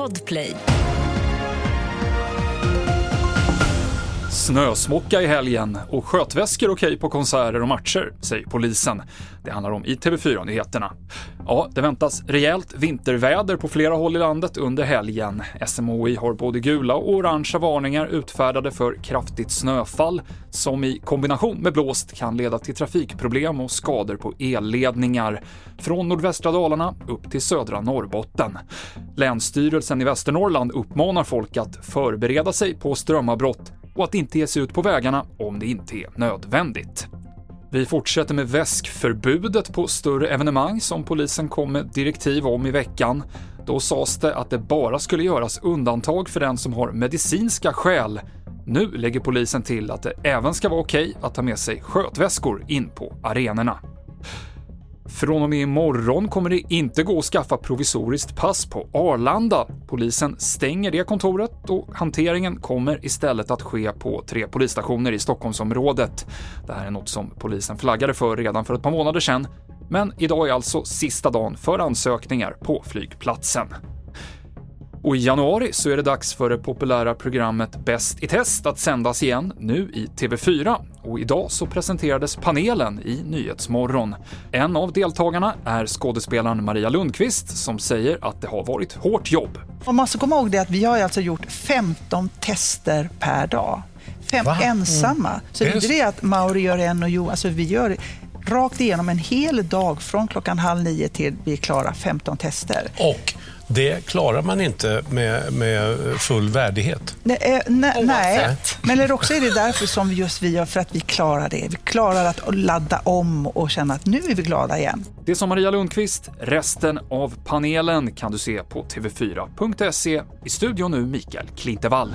Podplay. Snösmocka i helgen och skötväskor okej på konserter och matcher, säger polisen. Det handlar om i TV4-nyheterna. Ja, det väntas rejält vinterväder på flera håll i landet under helgen. SMHI har både gula och orangea varningar utfärdade för kraftigt snöfall som i kombination med blåst kan leda till trafikproblem och skador på elledningar från nordvästra Dalarna upp till södra Norrbotten. Länsstyrelsen i Västernorrland uppmanar folk att förbereda sig på strömavbrott och att inte ge sig ut på vägarna om det inte är nödvändigt. Vi fortsätter med väskförbudet på större evenemang som polisen kom med direktiv om i veckan. Då sades det att det bara skulle göras undantag för den som har medicinska skäl. Nu lägger polisen till att det även ska vara okej att ta med sig skötväskor in på arenorna. Från och med imorgon kommer det inte gå att skaffa provisoriskt pass på Arlanda. Polisen stänger det kontoret och hanteringen kommer istället att ske på tre polisstationer i Stockholmsområdet. Det här är något som polisen flaggade för redan för ett par månader sedan, men idag är alltså sista dagen för ansökningar på flygplatsen. Och i januari så är det dags för det populära programmet Bäst i test att sändas igen, nu i TV4. Och idag så presenterades panelen i Nyhetsmorgon. En av deltagarna är skådespelaren Maria Lundqvist som säger att det har varit hårt jobb. Man måste komma ihåg det att vi har alltså gjort 15 tester per dag. Fem Va? ensamma. Så det Är det är det att Mauri gör en och Jo, alltså vi gör rakt igenom en hel dag från klockan halv nio till vi är klara 15 tester. Och det klarar man inte med, med full värdighet. Nej, eh, nej, nej, men eller också är det därför som just vi gör, för att vi klarar det. Vi klarar att ladda om och känna att nu är vi glada igen. Det som Maria Lundqvist, resten av panelen kan du se på tv4.se. I studion nu Mikael Klintevall.